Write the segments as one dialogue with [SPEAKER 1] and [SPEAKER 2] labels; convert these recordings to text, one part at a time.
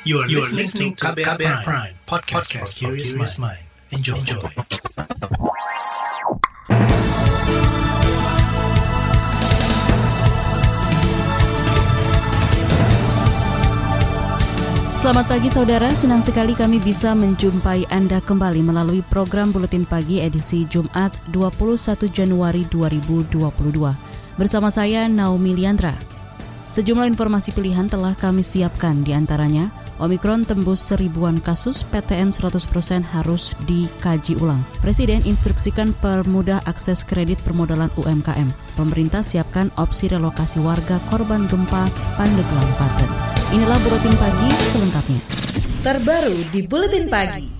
[SPEAKER 1] You are, you are listening to KBR, KBR Prime, Prime podcast, podcast for curious mind. Enjoy. Enjoy.
[SPEAKER 2] Selamat pagi saudara, senang sekali kami bisa menjumpai Anda kembali melalui program Buletin Pagi edisi Jumat 21 Januari 2022. Bersama saya Naomi Liandra. Sejumlah informasi pilihan telah kami siapkan di antaranya Omikron tembus seribuan kasus, PTM 100% harus dikaji ulang. Presiden instruksikan permudah akses kredit permodalan UMKM. Pemerintah siapkan opsi relokasi warga korban gempa Pandeglang, Banten. Inilah Buletin Pagi selengkapnya.
[SPEAKER 3] Terbaru di Buletin Pagi.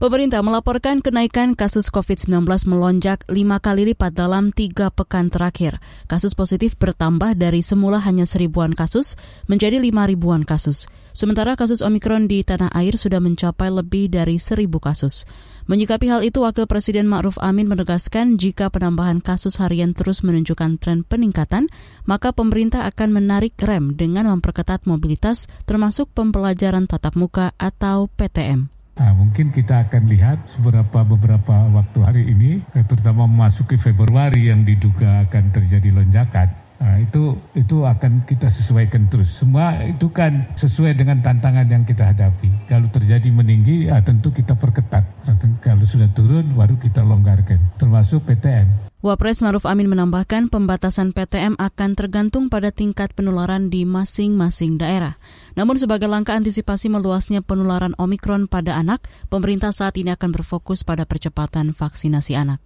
[SPEAKER 2] Pemerintah melaporkan kenaikan kasus COVID-19 melonjak lima kali lipat dalam tiga pekan terakhir. Kasus positif bertambah dari semula hanya seribuan kasus menjadi lima ribuan kasus. Sementara kasus Omikron di tanah air sudah mencapai lebih dari seribu kasus. Menyikapi hal itu, Wakil Presiden Ma'ruf Amin menegaskan jika penambahan kasus harian terus menunjukkan tren peningkatan, maka pemerintah akan menarik rem dengan memperketat mobilitas termasuk pembelajaran tatap muka atau PTM.
[SPEAKER 4] Nah, mungkin kita akan lihat beberapa beberapa waktu hari ini, eh, terutama memasuki Februari yang diduga akan terjadi lonjakan. Nah, itu itu akan kita sesuaikan terus. Semua itu kan sesuai dengan tantangan yang kita hadapi. Kalau terjadi meninggi, ya tentu kita perketat. Nah, kalau sudah turun, baru kita longgarkan. Termasuk PTM.
[SPEAKER 2] Wapres Maruf Amin menambahkan pembatasan PTM akan tergantung pada tingkat penularan di masing-masing daerah. Namun sebagai langkah antisipasi meluasnya penularan Omikron pada anak, pemerintah saat ini akan berfokus pada percepatan vaksinasi anak.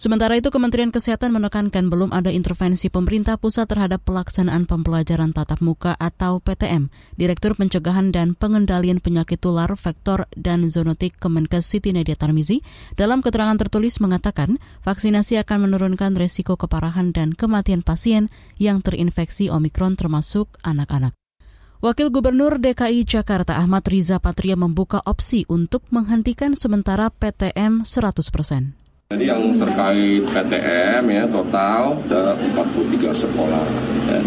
[SPEAKER 2] Sementara itu, Kementerian Kesehatan menekankan belum ada intervensi pemerintah pusat terhadap pelaksanaan pembelajaran tatap muka atau PTM. Direktur Pencegahan dan Pengendalian Penyakit Tular, Vektor, dan Zoonotik Kemenkes Siti Nadia Tarmizi dalam keterangan tertulis mengatakan vaksinasi akan menurunkan resiko keparahan dan kematian pasien yang terinfeksi Omikron termasuk anak-anak. Wakil Gubernur DKI Jakarta Ahmad Riza Patria membuka opsi untuk menghentikan sementara PTM 100%.
[SPEAKER 5] Jadi yang terkait PTM ya total ada 43 sekolah. Ya.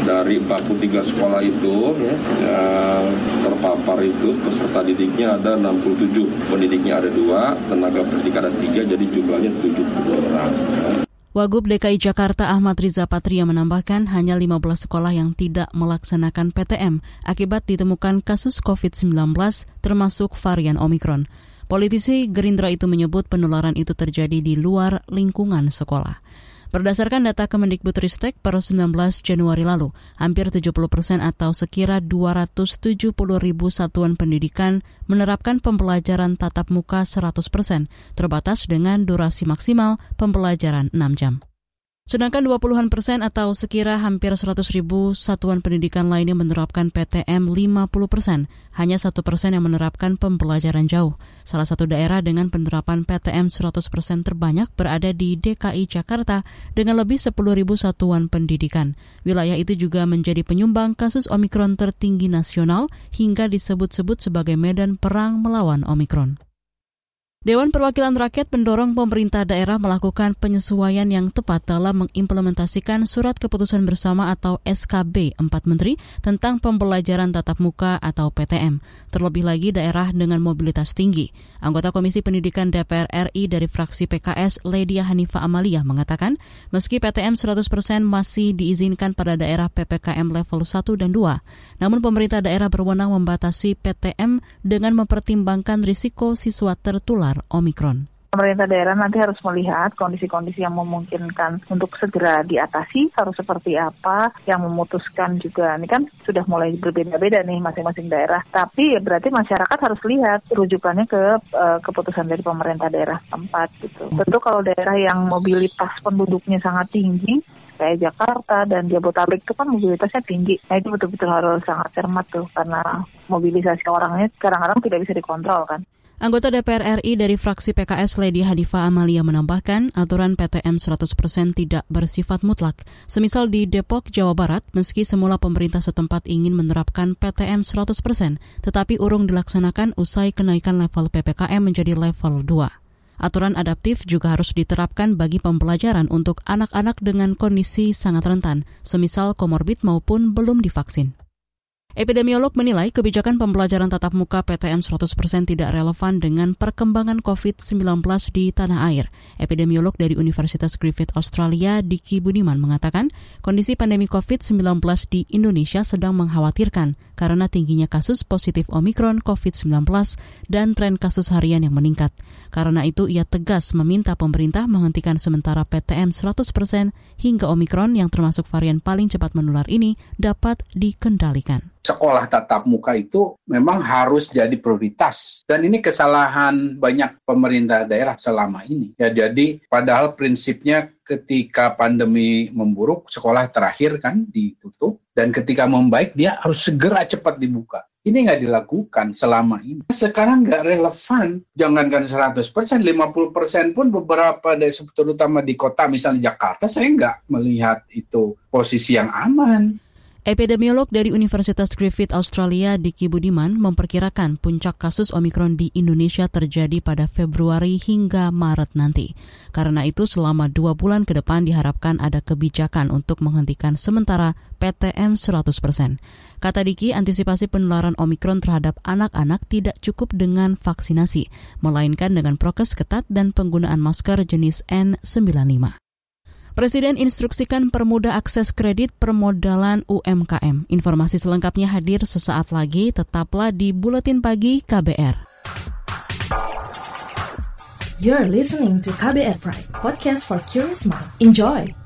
[SPEAKER 5] Dari 43 sekolah itu ya, yang terpapar itu peserta didiknya ada 67, pendidiknya ada dua, tenaga pendidik ada tiga, jadi jumlahnya 70 orang.
[SPEAKER 2] Wagub DKI Jakarta Ahmad Riza Patria menambahkan hanya 15 sekolah yang tidak melaksanakan PTM akibat ditemukan kasus COVID-19 termasuk varian Omikron. Politisi Gerindra itu menyebut penularan itu terjadi di luar lingkungan sekolah. Berdasarkan data Kemendikbudristek per 19 Januari lalu, hampir 70 persen atau sekira 270 ribu satuan pendidikan menerapkan pembelajaran tatap muka 100 persen, terbatas dengan durasi maksimal pembelajaran 6 jam. Sedangkan 20-an persen atau sekira hampir 100 ribu satuan pendidikan lainnya menerapkan PTM 50 persen. Hanya satu persen yang menerapkan pembelajaran jauh. Salah satu daerah dengan penerapan PTM 100 persen terbanyak berada di DKI Jakarta dengan lebih 10 ribu satuan pendidikan. Wilayah itu juga menjadi penyumbang kasus Omikron tertinggi nasional hingga disebut-sebut sebagai medan perang melawan Omikron. Dewan Perwakilan Rakyat mendorong pemerintah daerah melakukan penyesuaian yang tepat dalam mengimplementasikan surat keputusan bersama atau SKB 4 Menteri tentang pembelajaran tatap muka atau PTM. Terlebih lagi daerah dengan mobilitas tinggi. Anggota Komisi Pendidikan DPR RI dari fraksi PKS, Ledia Hanifa Amalia, mengatakan meski PTM 100% masih diizinkan pada daerah PPKM level 1 dan 2, namun pemerintah daerah berwenang membatasi PTM dengan mempertimbangkan risiko siswa tertular Omikron.
[SPEAKER 6] Pemerintah daerah nanti harus melihat kondisi-kondisi yang memungkinkan untuk segera diatasi harus seperti apa, yang memutuskan juga. Ini kan sudah mulai berbeda-beda nih masing-masing daerah. Tapi ya berarti masyarakat harus lihat rujukannya ke uh, keputusan dari pemerintah daerah tempat gitu. Tentu kalau daerah yang mobilitas penduduknya sangat tinggi, kayak Jakarta dan Jabodetabek itu kan mobilitasnya tinggi. Nah itu betul-betul harus sangat cermat tuh karena mobilisasi orangnya kadang-kadang tidak bisa dikontrol kan.
[SPEAKER 2] Anggota DPR RI dari fraksi PKS Lady Hadifa Amalia menambahkan aturan PTM 100% tidak bersifat mutlak. Semisal di Depok, Jawa Barat, meski semula pemerintah setempat ingin menerapkan PTM 100%, tetapi urung dilaksanakan usai kenaikan level PPKM menjadi level 2. Aturan adaptif juga harus diterapkan bagi pembelajaran untuk anak-anak dengan kondisi sangat rentan, semisal komorbid maupun belum divaksin. Epidemiolog menilai kebijakan pembelajaran tatap muka PTM 100% tidak relevan dengan perkembangan COVID-19 di tanah air. Epidemiolog dari Universitas Griffith Australia, Diki Budiman, mengatakan kondisi pandemi COVID-19 di Indonesia sedang mengkhawatirkan karena tingginya kasus positif Omikron COVID-19 dan tren kasus harian yang meningkat. Karena itu, ia tegas meminta pemerintah menghentikan sementara PTM 100% hingga Omikron yang termasuk varian paling cepat menular ini dapat dikendalikan
[SPEAKER 7] sekolah tatap muka itu memang harus jadi prioritas dan ini kesalahan banyak pemerintah daerah selama ini ya jadi padahal prinsipnya ketika pandemi memburuk sekolah terakhir kan ditutup dan ketika membaik dia harus segera cepat dibuka ini nggak dilakukan selama ini. Sekarang nggak relevan, jangankan 100%, 50% pun beberapa desa terutama di kota misalnya Jakarta, saya nggak melihat itu posisi yang aman.
[SPEAKER 2] Epidemiolog dari Universitas Griffith Australia, Diki Budiman, memperkirakan puncak kasus Omikron di Indonesia terjadi pada Februari hingga Maret nanti. Karena itu, selama dua bulan ke depan diharapkan ada kebijakan untuk menghentikan sementara PTM 100%. Kata Diki, antisipasi penularan Omikron terhadap anak-anak tidak cukup dengan vaksinasi, melainkan dengan prokes ketat dan penggunaan masker jenis N95. Presiden instruksikan permudah akses kredit permodalan UMKM. Informasi selengkapnya hadir sesaat lagi, tetaplah di Buletin Pagi KBR.
[SPEAKER 3] You're listening to KBR Pride, podcast for curious mind. Enjoy!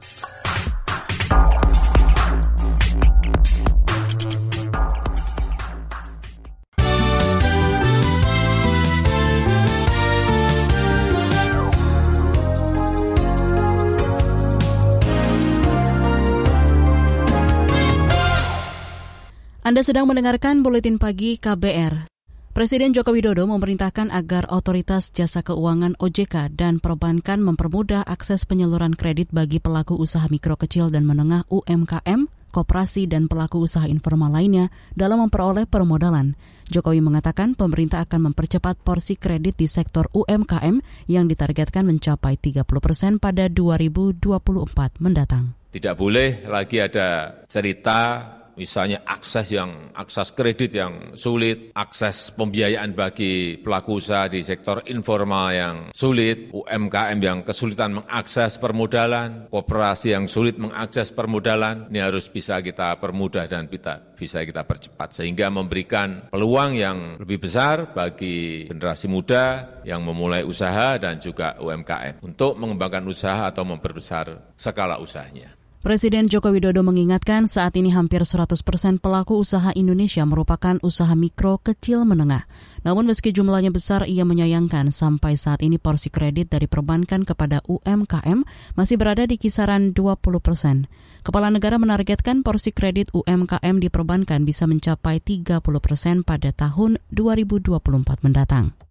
[SPEAKER 2] Anda sedang mendengarkan Buletin Pagi KBR. Presiden Joko Widodo memerintahkan agar otoritas jasa keuangan OJK dan perbankan mempermudah akses penyaluran kredit bagi pelaku usaha mikro kecil dan menengah UMKM, koperasi dan pelaku usaha informal lainnya dalam memperoleh permodalan. Jokowi mengatakan pemerintah akan mempercepat porsi kredit di sektor UMKM yang ditargetkan mencapai 30 persen pada 2024 mendatang.
[SPEAKER 8] Tidak boleh lagi ada cerita misalnya akses yang akses kredit yang sulit, akses pembiayaan bagi pelaku usaha di sektor informal yang sulit, UMKM yang kesulitan mengakses permodalan, kooperasi yang sulit mengakses permodalan, ini harus bisa kita permudah dan kita, bisa kita percepat sehingga memberikan peluang yang lebih besar bagi generasi muda yang memulai usaha dan juga UMKM untuk mengembangkan usaha atau memperbesar skala usahanya.
[SPEAKER 2] Presiden Joko Widodo mengingatkan saat ini hampir 100 persen pelaku usaha Indonesia merupakan usaha mikro kecil menengah. Namun meski jumlahnya besar, ia menyayangkan sampai saat ini porsi kredit dari perbankan kepada UMKM masih berada di kisaran 20 persen. Kepala negara menargetkan porsi kredit UMKM di perbankan bisa mencapai 30 persen pada tahun 2024 mendatang.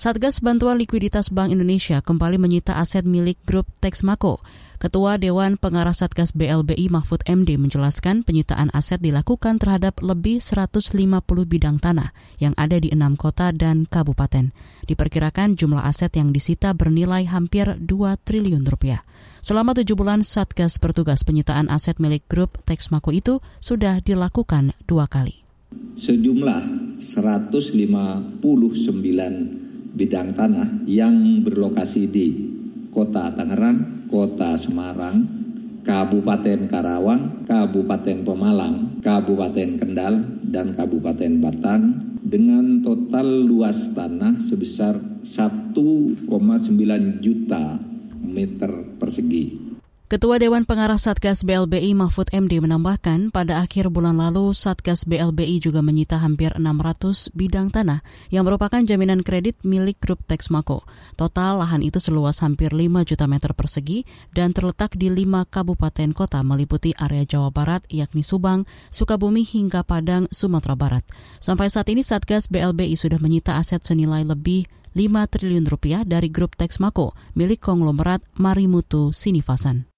[SPEAKER 2] Satgas Bantuan Likuiditas Bank Indonesia kembali menyita aset milik grup Texmaco. Ketua Dewan Pengarah Satgas BLBI Mahfud MD menjelaskan penyitaan aset dilakukan terhadap lebih 150 bidang tanah yang ada di enam kota dan kabupaten. Diperkirakan jumlah aset yang disita bernilai hampir 2 triliun rupiah. Selama tujuh bulan, Satgas bertugas penyitaan aset milik grup Texmaco itu sudah dilakukan dua kali.
[SPEAKER 9] Sejumlah 159 bidang tanah yang berlokasi di Kota Tangerang, Kota Semarang, Kabupaten Karawang, Kabupaten Pemalang, Kabupaten Kendal, dan Kabupaten Batang dengan total luas tanah sebesar 1,9 juta meter persegi.
[SPEAKER 2] Ketua Dewan Pengarah Satgas BLBI Mahfud MD menambahkan pada akhir bulan lalu Satgas BLBI juga menyita hampir 600 bidang tanah yang merupakan jaminan kredit milik grup Texmaco. Total lahan itu seluas hampir 5 juta meter persegi dan terletak di lima kabupaten kota meliputi area Jawa Barat yakni Subang, Sukabumi hingga Padang, Sumatera Barat. Sampai saat ini Satgas BLBI sudah menyita aset senilai lebih 5 triliun rupiah dari grup Texmaco milik konglomerat Marimutu Sinivasan.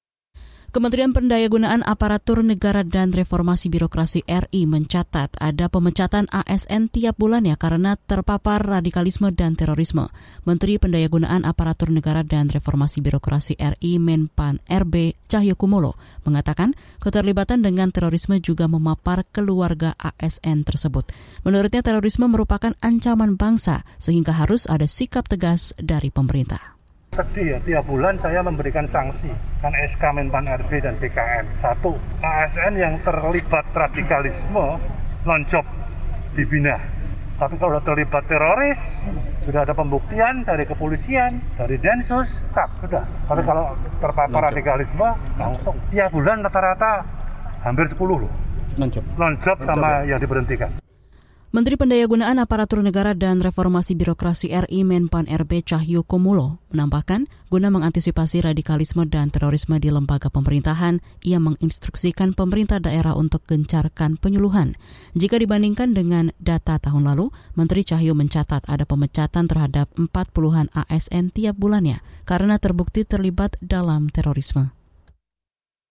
[SPEAKER 2] Kementerian Pendayagunaan Aparatur Negara dan Reformasi Birokrasi RI mencatat ada pemecatan ASN tiap bulannya karena terpapar radikalisme dan terorisme. Menteri Pendayagunaan Aparatur Negara dan Reformasi Birokrasi RI Menpan RB Cahyokumolo mengatakan keterlibatan dengan terorisme juga memapar keluarga ASN tersebut. Menurutnya terorisme merupakan ancaman bangsa sehingga harus ada sikap tegas dari pemerintah.
[SPEAKER 10] Sedih ya, tiap bulan saya memberikan sanksi kan SK Menpan RB dan BKN. Satu, ASN yang terlibat radikalisme non-job dibina. Tapi kalau sudah terlibat teroris, sudah ada pembuktian dari kepolisian, dari Densus, cap, sudah. Tapi kalau terpapar radikalisme, langsung. Tiap bulan rata-rata hampir 10 loh. Non-job. Non-job sama yang diberhentikan.
[SPEAKER 2] Menteri Pendayagunaan Aparatur Negara dan Reformasi Birokrasi RI Menpan RB Cahyo Komulo menambahkan, guna mengantisipasi radikalisme dan terorisme di lembaga pemerintahan, ia menginstruksikan pemerintah daerah untuk gencarkan penyuluhan. Jika dibandingkan dengan data tahun lalu, Menteri Cahyo mencatat ada pemecatan terhadap 40-an ASN tiap bulannya karena terbukti terlibat dalam terorisme.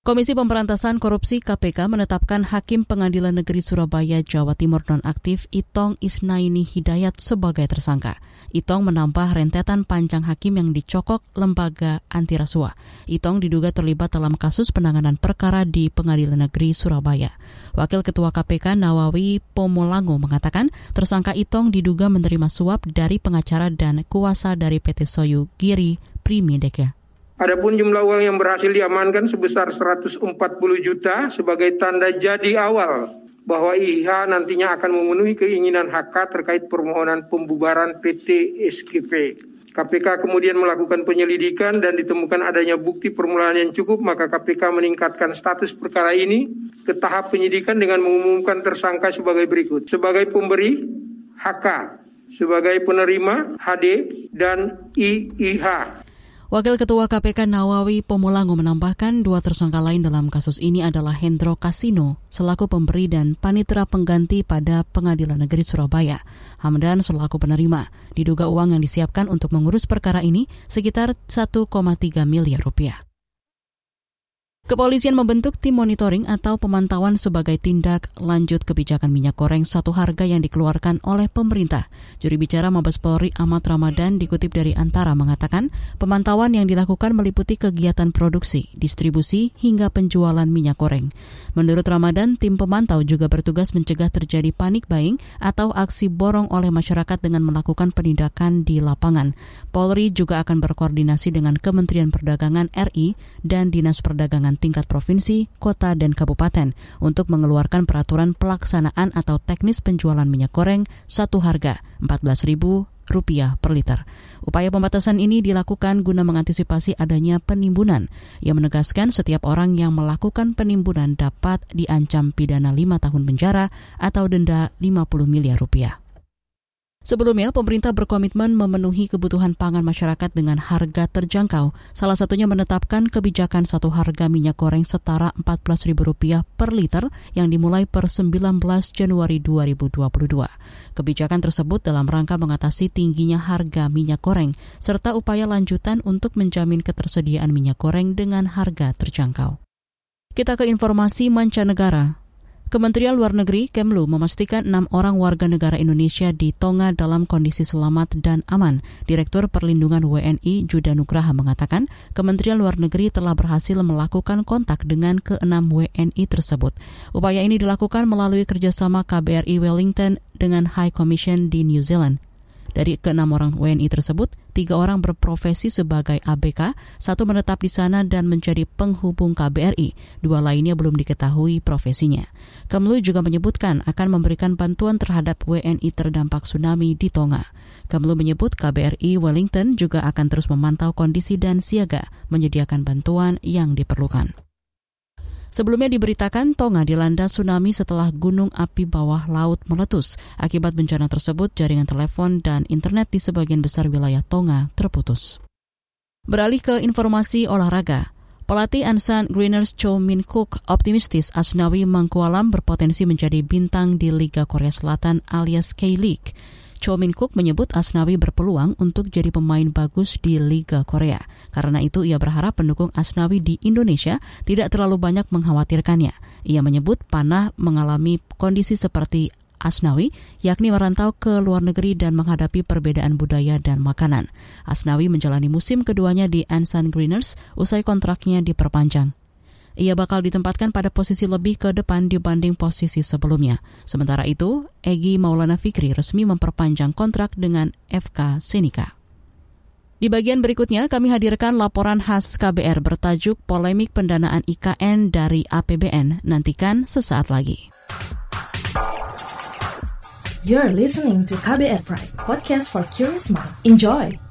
[SPEAKER 2] Komisi Pemberantasan Korupsi KPK menetapkan Hakim Pengadilan Negeri Surabaya, Jawa Timur nonaktif Itong Isnaini Hidayat sebagai tersangka. Itong menambah rentetan panjang hakim yang dicokok lembaga anti rasuah. Itong diduga terlibat dalam kasus penanganan perkara di Pengadilan Negeri Surabaya. Wakil Ketua KPK Nawawi Pomolango mengatakan tersangka Itong diduga menerima suap dari pengacara dan kuasa dari PT Soyu Giri Primideka.
[SPEAKER 11] Adapun jumlah uang yang berhasil diamankan sebesar 140 juta sebagai tanda jadi awal bahwa IH nantinya akan memenuhi keinginan HK terkait permohonan pembubaran PT SKP. KPK kemudian melakukan penyelidikan dan ditemukan adanya bukti permulaan yang cukup, maka KPK meningkatkan status perkara ini ke tahap penyidikan dengan mengumumkan tersangka sebagai berikut. Sebagai pemberi, HK. Sebagai penerima, HD. Dan IIH.
[SPEAKER 2] Wakil Ketua KPK Nawawi Pomulango menambahkan dua tersangka lain dalam kasus ini adalah Hendro Kasino selaku pemberi dan panitera pengganti pada Pengadilan Negeri Surabaya. Hamdan selaku penerima. Diduga uang yang disiapkan untuk mengurus perkara ini sekitar 1,3 miliar rupiah. Kepolisian membentuk tim monitoring atau pemantauan sebagai tindak lanjut kebijakan minyak goreng satu harga yang dikeluarkan oleh pemerintah. Juri bicara Mabes Polri Ahmad Ramadan dikutip dari Antara mengatakan pemantauan yang dilakukan meliputi kegiatan produksi, distribusi, hingga penjualan minyak goreng. Menurut Ramadan, tim pemantau juga bertugas mencegah terjadi panik buying atau aksi borong oleh masyarakat dengan melakukan penindakan di lapangan. Polri juga akan berkoordinasi dengan Kementerian Perdagangan RI dan Dinas Perdagangan tingkat provinsi, kota, dan kabupaten untuk mengeluarkan peraturan pelaksanaan atau teknis penjualan minyak goreng satu harga Rp14.000 rupiah per liter. Upaya pembatasan ini dilakukan guna mengantisipasi adanya penimbunan. Ia menegaskan setiap orang yang melakukan penimbunan dapat diancam pidana 5 tahun penjara atau denda 50 miliar rupiah. Sebelumnya, pemerintah berkomitmen memenuhi kebutuhan pangan masyarakat dengan harga terjangkau. Salah satunya menetapkan kebijakan satu harga minyak goreng setara Rp14.000 per liter yang dimulai per 19 Januari 2022. Kebijakan tersebut dalam rangka mengatasi tingginya harga minyak goreng serta upaya lanjutan untuk menjamin ketersediaan minyak goreng dengan harga terjangkau. Kita ke informasi mancanegara. Kementerian Luar Negeri Kemlu memastikan enam orang warga negara Indonesia di Tonga dalam kondisi selamat dan aman. Direktur Perlindungan WNI Juda Nugraha mengatakan Kementerian Luar Negeri telah berhasil melakukan kontak dengan keenam WNI tersebut. Upaya ini dilakukan melalui kerjasama KBRI Wellington dengan High Commission di New Zealand. Dari keenam orang WNI tersebut, tiga orang berprofesi sebagai ABK, satu menetap di sana dan menjadi penghubung KBRI, dua lainnya belum diketahui profesinya. Kemlu juga menyebutkan akan memberikan bantuan terhadap WNI terdampak tsunami di Tonga. Kemlu menyebut KBRI Wellington juga akan terus memantau kondisi dan siaga menyediakan bantuan yang diperlukan. Sebelumnya diberitakan Tonga dilanda tsunami setelah gunung api bawah laut meletus. Akibat bencana tersebut, jaringan telepon dan internet di sebagian besar wilayah Tonga terputus. Beralih ke informasi olahraga. Pelatih Ansan Greeners Cho Min Cook optimistis Asnawi Mangkualam berpotensi menjadi bintang di Liga Korea Selatan alias K-League. Cho Min Kook menyebut Asnawi berpeluang untuk jadi pemain bagus di Liga Korea. Karena itu ia berharap pendukung Asnawi di Indonesia tidak terlalu banyak mengkhawatirkannya. Ia menyebut Panah mengalami kondisi seperti Asnawi, yakni merantau ke luar negeri dan menghadapi perbedaan budaya dan makanan. Asnawi menjalani musim keduanya di Ansan Greeners usai kontraknya diperpanjang. Ia bakal ditempatkan pada posisi lebih ke depan dibanding posisi sebelumnya. Sementara itu, Egi Maulana Fikri resmi memperpanjang kontrak dengan FK Senika. Di bagian berikutnya, kami hadirkan laporan khas KBR bertajuk Polemik Pendanaan IKN dari APBN. Nantikan sesaat lagi.
[SPEAKER 3] You're listening to KBR Pride, podcast for curious mind. Enjoy!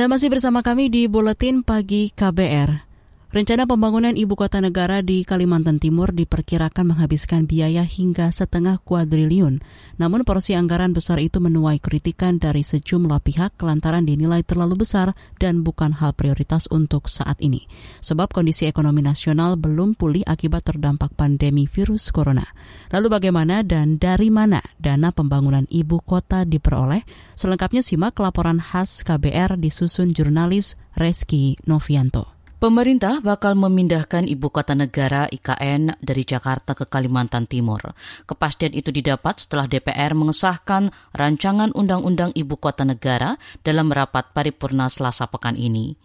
[SPEAKER 2] Anda masih bersama kami di Buletin Pagi KBR. Rencana pembangunan ibu kota negara di Kalimantan Timur diperkirakan menghabiskan biaya hingga setengah kuadriliun. Namun porsi anggaran besar itu menuai kritikan dari sejumlah pihak lantaran dinilai terlalu besar dan bukan hal prioritas untuk saat ini. Sebab kondisi ekonomi nasional belum pulih akibat terdampak pandemi virus corona. Lalu bagaimana dan dari mana dana pembangunan ibu kota diperoleh? Selengkapnya simak laporan khas KBR disusun jurnalis Reski Novianto.
[SPEAKER 12] Pemerintah bakal memindahkan ibu kota negara IKN dari Jakarta ke Kalimantan Timur. Kepastian itu didapat setelah DPR mengesahkan rancangan undang-undang ibu kota negara dalam rapat paripurna Selasa pekan ini.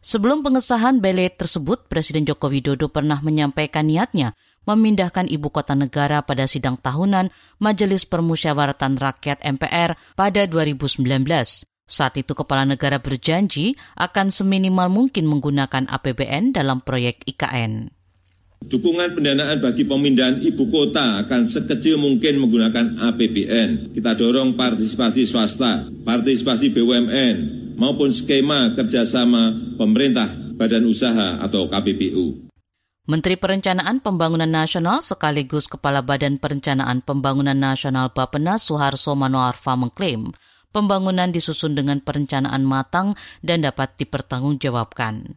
[SPEAKER 12] Sebelum pengesahan bele tersebut, Presiden Joko Widodo pernah menyampaikan niatnya memindahkan ibu kota negara pada sidang tahunan Majelis Permusyawaratan Rakyat MPR pada 2019. Saat itu kepala negara berjanji akan seminimal mungkin menggunakan APBN dalam proyek IKN.
[SPEAKER 13] Dukungan pendanaan bagi pemindahan ibu kota akan sekecil mungkin menggunakan APBN. Kita dorong partisipasi swasta, partisipasi BUMN, maupun skema kerjasama pemerintah, badan usaha atau KPBU.
[SPEAKER 12] Menteri Perencanaan Pembangunan Nasional sekaligus Kepala Badan Perencanaan Pembangunan Nasional Bappenas Suharso Manoarfa mengklaim pembangunan disusun dengan perencanaan matang dan dapat dipertanggungjawabkan.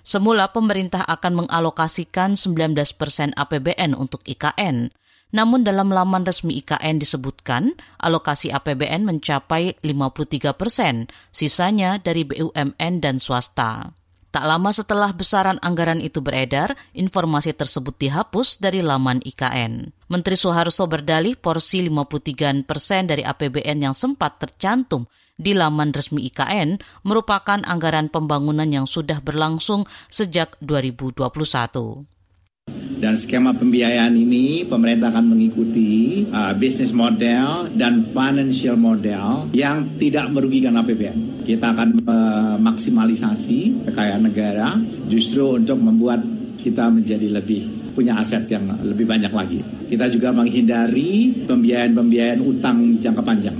[SPEAKER 12] Semula pemerintah akan mengalokasikan 19 persen APBN untuk IKN, namun dalam laman resmi IKN disebutkan alokasi APBN mencapai 53 persen, sisanya dari BUMN dan swasta. Tak lama setelah besaran anggaran itu beredar, informasi tersebut dihapus dari laman IKN. Menteri Soeharto berdalih porsi 53 persen dari APBN yang sempat tercantum di laman resmi IKN merupakan anggaran pembangunan yang sudah berlangsung sejak 2021.
[SPEAKER 14] Dan skema pembiayaan ini pemerintah akan mengikuti uh, bisnis model dan financial model yang tidak merugikan APBN. Kita akan memaksimalisasi uh, kekayaan negara justru untuk membuat kita menjadi lebih punya aset yang lebih banyak lagi. Kita juga menghindari pembiayaan-pembiayaan utang jangka panjang.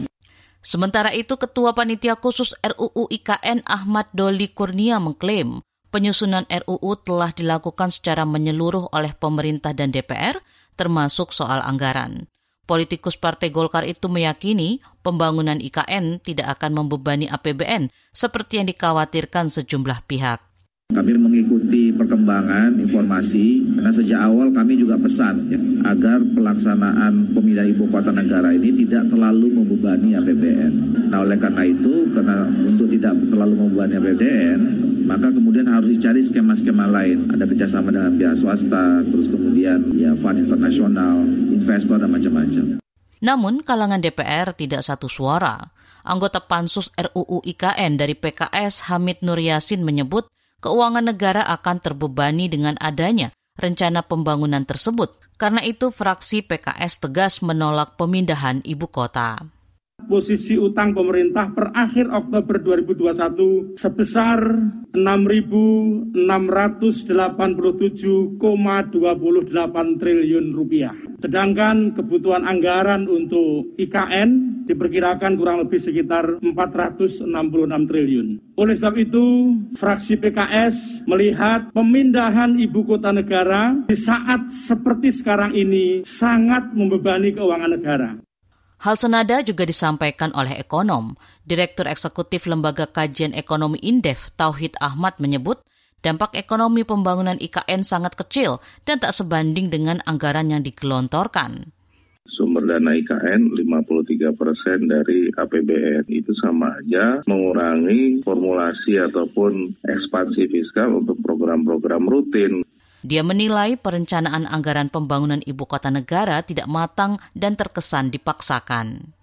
[SPEAKER 12] Sementara itu, Ketua Panitia Khusus RUU IKN Ahmad Doli Kurnia mengklaim Penyusunan RUU telah dilakukan secara menyeluruh oleh pemerintah dan DPR, termasuk soal anggaran. Politikus Partai Golkar itu meyakini pembangunan IKN tidak akan membebani APBN seperti yang dikhawatirkan sejumlah pihak.
[SPEAKER 15] Kami mengikuti perkembangan informasi karena sejak awal kami juga pesan ya, agar pelaksanaan pemindahan ibu kota negara ini tidak terlalu membebani APBN. Nah oleh karena itu, karena untuk tidak terlalu membebani APBN, maka kemudian harus dicari skema-skema lain. Ada kerjasama dengan pihak swasta, terus kemudian ya fund internasional, investor dan macam-macam.
[SPEAKER 12] Namun kalangan DPR tidak satu suara. Anggota Pansus RUU IKN dari PKS Hamid Nur Yasin menyebut keuangan negara akan terbebani dengan adanya rencana pembangunan tersebut. Karena itu, fraksi PKS tegas menolak pemindahan ibu kota
[SPEAKER 16] posisi utang pemerintah per akhir Oktober 2021 sebesar 6.687,28 triliun rupiah. Sedangkan kebutuhan anggaran untuk IKN diperkirakan kurang lebih sekitar 466 triliun. Oleh sebab itu, fraksi PKS melihat pemindahan ibu kota negara di saat seperti sekarang ini sangat membebani keuangan negara.
[SPEAKER 12] Hal senada juga disampaikan oleh ekonom. Direktur Eksekutif Lembaga Kajian Ekonomi Indef, Tauhid Ahmad menyebut, dampak ekonomi pembangunan IKN sangat kecil dan tak sebanding dengan anggaran yang digelontorkan.
[SPEAKER 17] Sumber dana IKN 53 persen dari APBN itu sama aja mengurangi formulasi ataupun ekspansi fiskal untuk program-program rutin.
[SPEAKER 12] Dia menilai perencanaan anggaran pembangunan ibu kota negara tidak matang dan terkesan dipaksakan.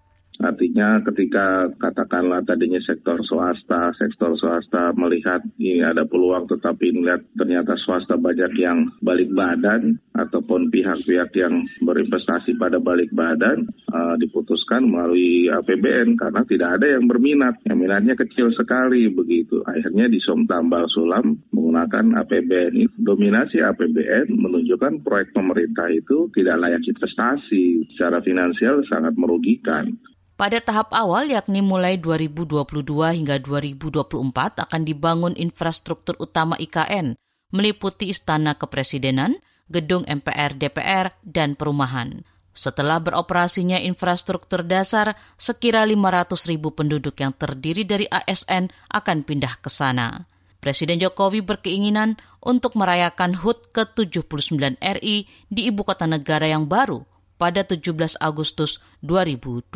[SPEAKER 17] Artinya ketika katakanlah tadinya sektor swasta, sektor swasta melihat ini ada peluang tetapi melihat ternyata swasta banyak yang balik badan ataupun pihak-pihak yang berinvestasi pada balik badan uh, diputuskan melalui APBN karena tidak ada yang berminat. Yang minatnya kecil sekali begitu. Akhirnya disom tambal sulam menggunakan APBN. Dominasi APBN menunjukkan proyek pemerintah itu tidak layak investasi. Secara finansial sangat merugikan.
[SPEAKER 12] Pada tahap awal yakni mulai 2022 hingga 2024 akan dibangun infrastruktur utama IKN meliputi istana kepresidenan, gedung MPR DPR, dan perumahan. Setelah beroperasinya infrastruktur dasar, sekira 500 ribu penduduk yang terdiri dari ASN akan pindah ke sana. Presiden Jokowi berkeinginan untuk merayakan HUT ke-79 RI di ibu kota negara yang baru pada 17 Agustus 2024.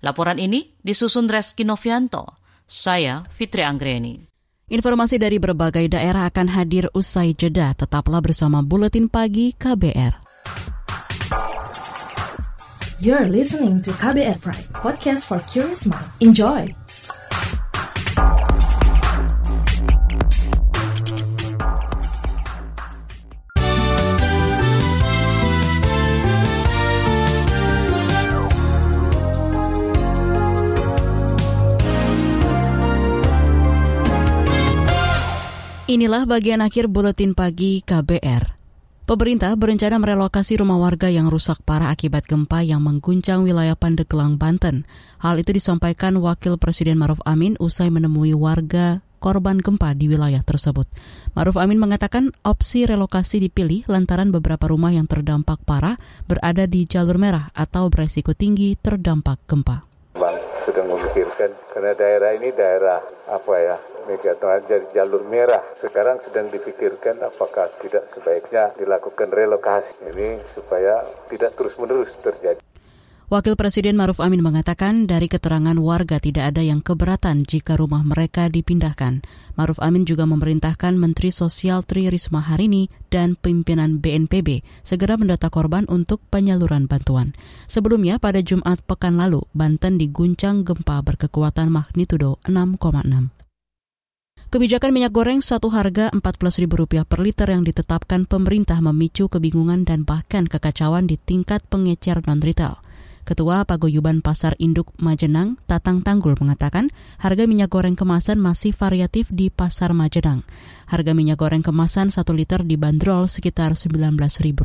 [SPEAKER 12] Laporan ini disusun Reski Novianto. Saya Fitri Anggreni.
[SPEAKER 2] Informasi dari berbagai daerah akan hadir usai jeda. Tetaplah bersama Buletin Pagi KBR.
[SPEAKER 3] You're listening to KBR Pride, podcast for curious mind. Enjoy!
[SPEAKER 2] Inilah bagian akhir buletin pagi KBR. Pemerintah berencana merelokasi rumah warga yang rusak parah akibat gempa yang mengguncang wilayah Pandeglang, Banten. Hal itu disampaikan Wakil Presiden Maruf Amin usai menemui warga korban gempa di wilayah tersebut. Maruf Amin mengatakan opsi relokasi dipilih lantaran beberapa rumah yang terdampak parah berada di jalur merah atau beresiko tinggi terdampak gempa.
[SPEAKER 18] Memikirkan karena daerah ini daerah apa ya Megatron jadi jalur merah. Sekarang sedang dipikirkan apakah tidak sebaiknya dilakukan relokasi ini supaya tidak terus-menerus terjadi.
[SPEAKER 2] Wakil Presiden Maruf Amin mengatakan dari keterangan warga tidak ada yang keberatan jika rumah mereka dipindahkan. Maruf Amin juga memerintahkan Menteri Sosial Tri Risma Harini dan pimpinan BNPB segera mendata korban untuk penyaluran bantuan. Sebelumnya pada Jumat pekan lalu, Banten diguncang gempa berkekuatan magnitudo 6,6. Kebijakan minyak goreng satu harga Rp14.000 per liter yang ditetapkan pemerintah memicu kebingungan dan bahkan kekacauan di tingkat pengecer non-retail. Ketua Paguyuban Pasar Induk Majenang, Tatang Tanggul mengatakan harga minyak goreng kemasan masih variatif di Pasar Majenang. Harga minyak goreng kemasan 1 liter dibanderol sekitar Rp19.000.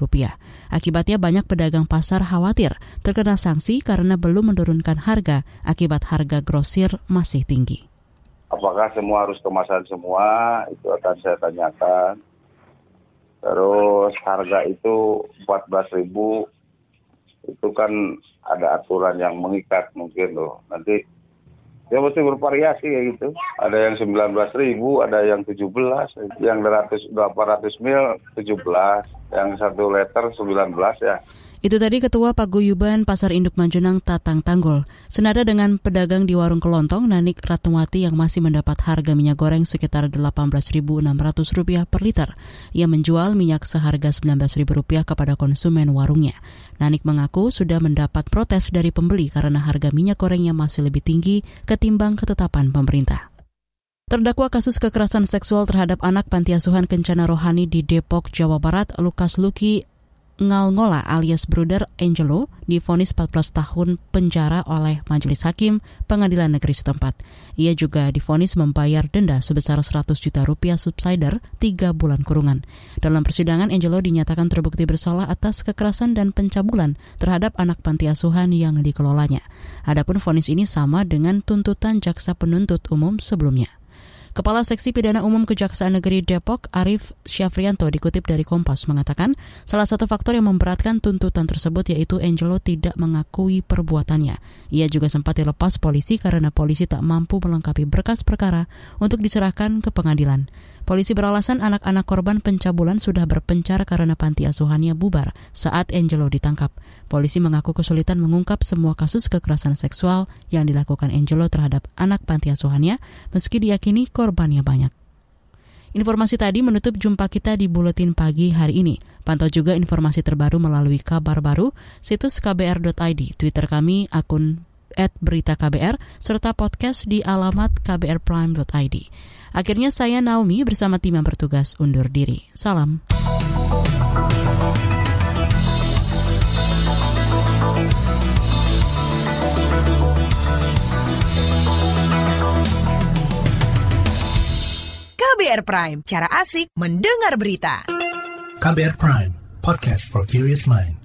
[SPEAKER 2] Akibatnya banyak pedagang pasar khawatir terkena sanksi karena belum menurunkan harga akibat harga grosir masih tinggi.
[SPEAKER 19] Apakah semua harus kemasan semua? Itu akan saya tanyakan. Terus harga itu 14.000 itu kan ada aturan yang mengikat mungkin loh. Nanti ya mesti bervariasi ya gitu. Ada yang 19 ribu, ada yang 17, yang 200, 800 mil 17, yang satu liter 19 ya.
[SPEAKER 2] Itu tadi Ketua Paguyuban Pasar Induk Manjunang Tatang Tanggul. Senada dengan pedagang di warung kelontong, Nanik Ratnawati yang masih mendapat harga minyak goreng sekitar Rp18.600 per liter. Ia menjual minyak seharga Rp19.000 kepada konsumen warungnya. Nanik mengaku sudah mendapat protes dari pembeli karena harga minyak gorengnya masih lebih tinggi ketimbang ketetapan pemerintah. Terdakwa kasus kekerasan seksual terhadap anak panti asuhan Kencana Rohani di Depok, Jawa Barat, Lukas Luki Ngalngola alias Bruder Angelo difonis 14 tahun penjara oleh Majelis Hakim Pengadilan Negeri setempat. Ia juga difonis membayar denda sebesar 100 juta rupiah subsider 3 bulan kurungan. Dalam persidangan, Angelo dinyatakan terbukti bersalah atas kekerasan dan pencabulan terhadap anak panti asuhan yang dikelolanya. Adapun vonis ini sama dengan tuntutan jaksa penuntut umum sebelumnya. Kepala Seksi Pidana Umum Kejaksaan Negeri Depok, Arif Syafrianto, dikutip dari Kompas, mengatakan salah satu faktor yang memberatkan tuntutan tersebut yaitu Angelo tidak mengakui perbuatannya. Ia juga sempat dilepas polisi karena polisi tak mampu melengkapi berkas perkara untuk diserahkan ke pengadilan. Polisi beralasan anak-anak korban pencabulan sudah berpencar karena panti asuhannya bubar saat Angelo ditangkap. Polisi mengaku kesulitan mengungkap semua kasus kekerasan seksual yang dilakukan Angelo terhadap anak panti asuhannya meski diyakini korbannya banyak. Informasi tadi menutup jumpa kita di Buletin Pagi hari ini. Pantau juga informasi terbaru melalui kabar baru, situs kbr.id, Twitter kami, akun KBR, serta podcast di alamat kbrprime.id. Akhirnya saya Naomi bersama tim yang bertugas undur diri. Salam.
[SPEAKER 20] KBR Prime, cara asik mendengar berita.
[SPEAKER 1] KBR Prime, podcast for curious mind.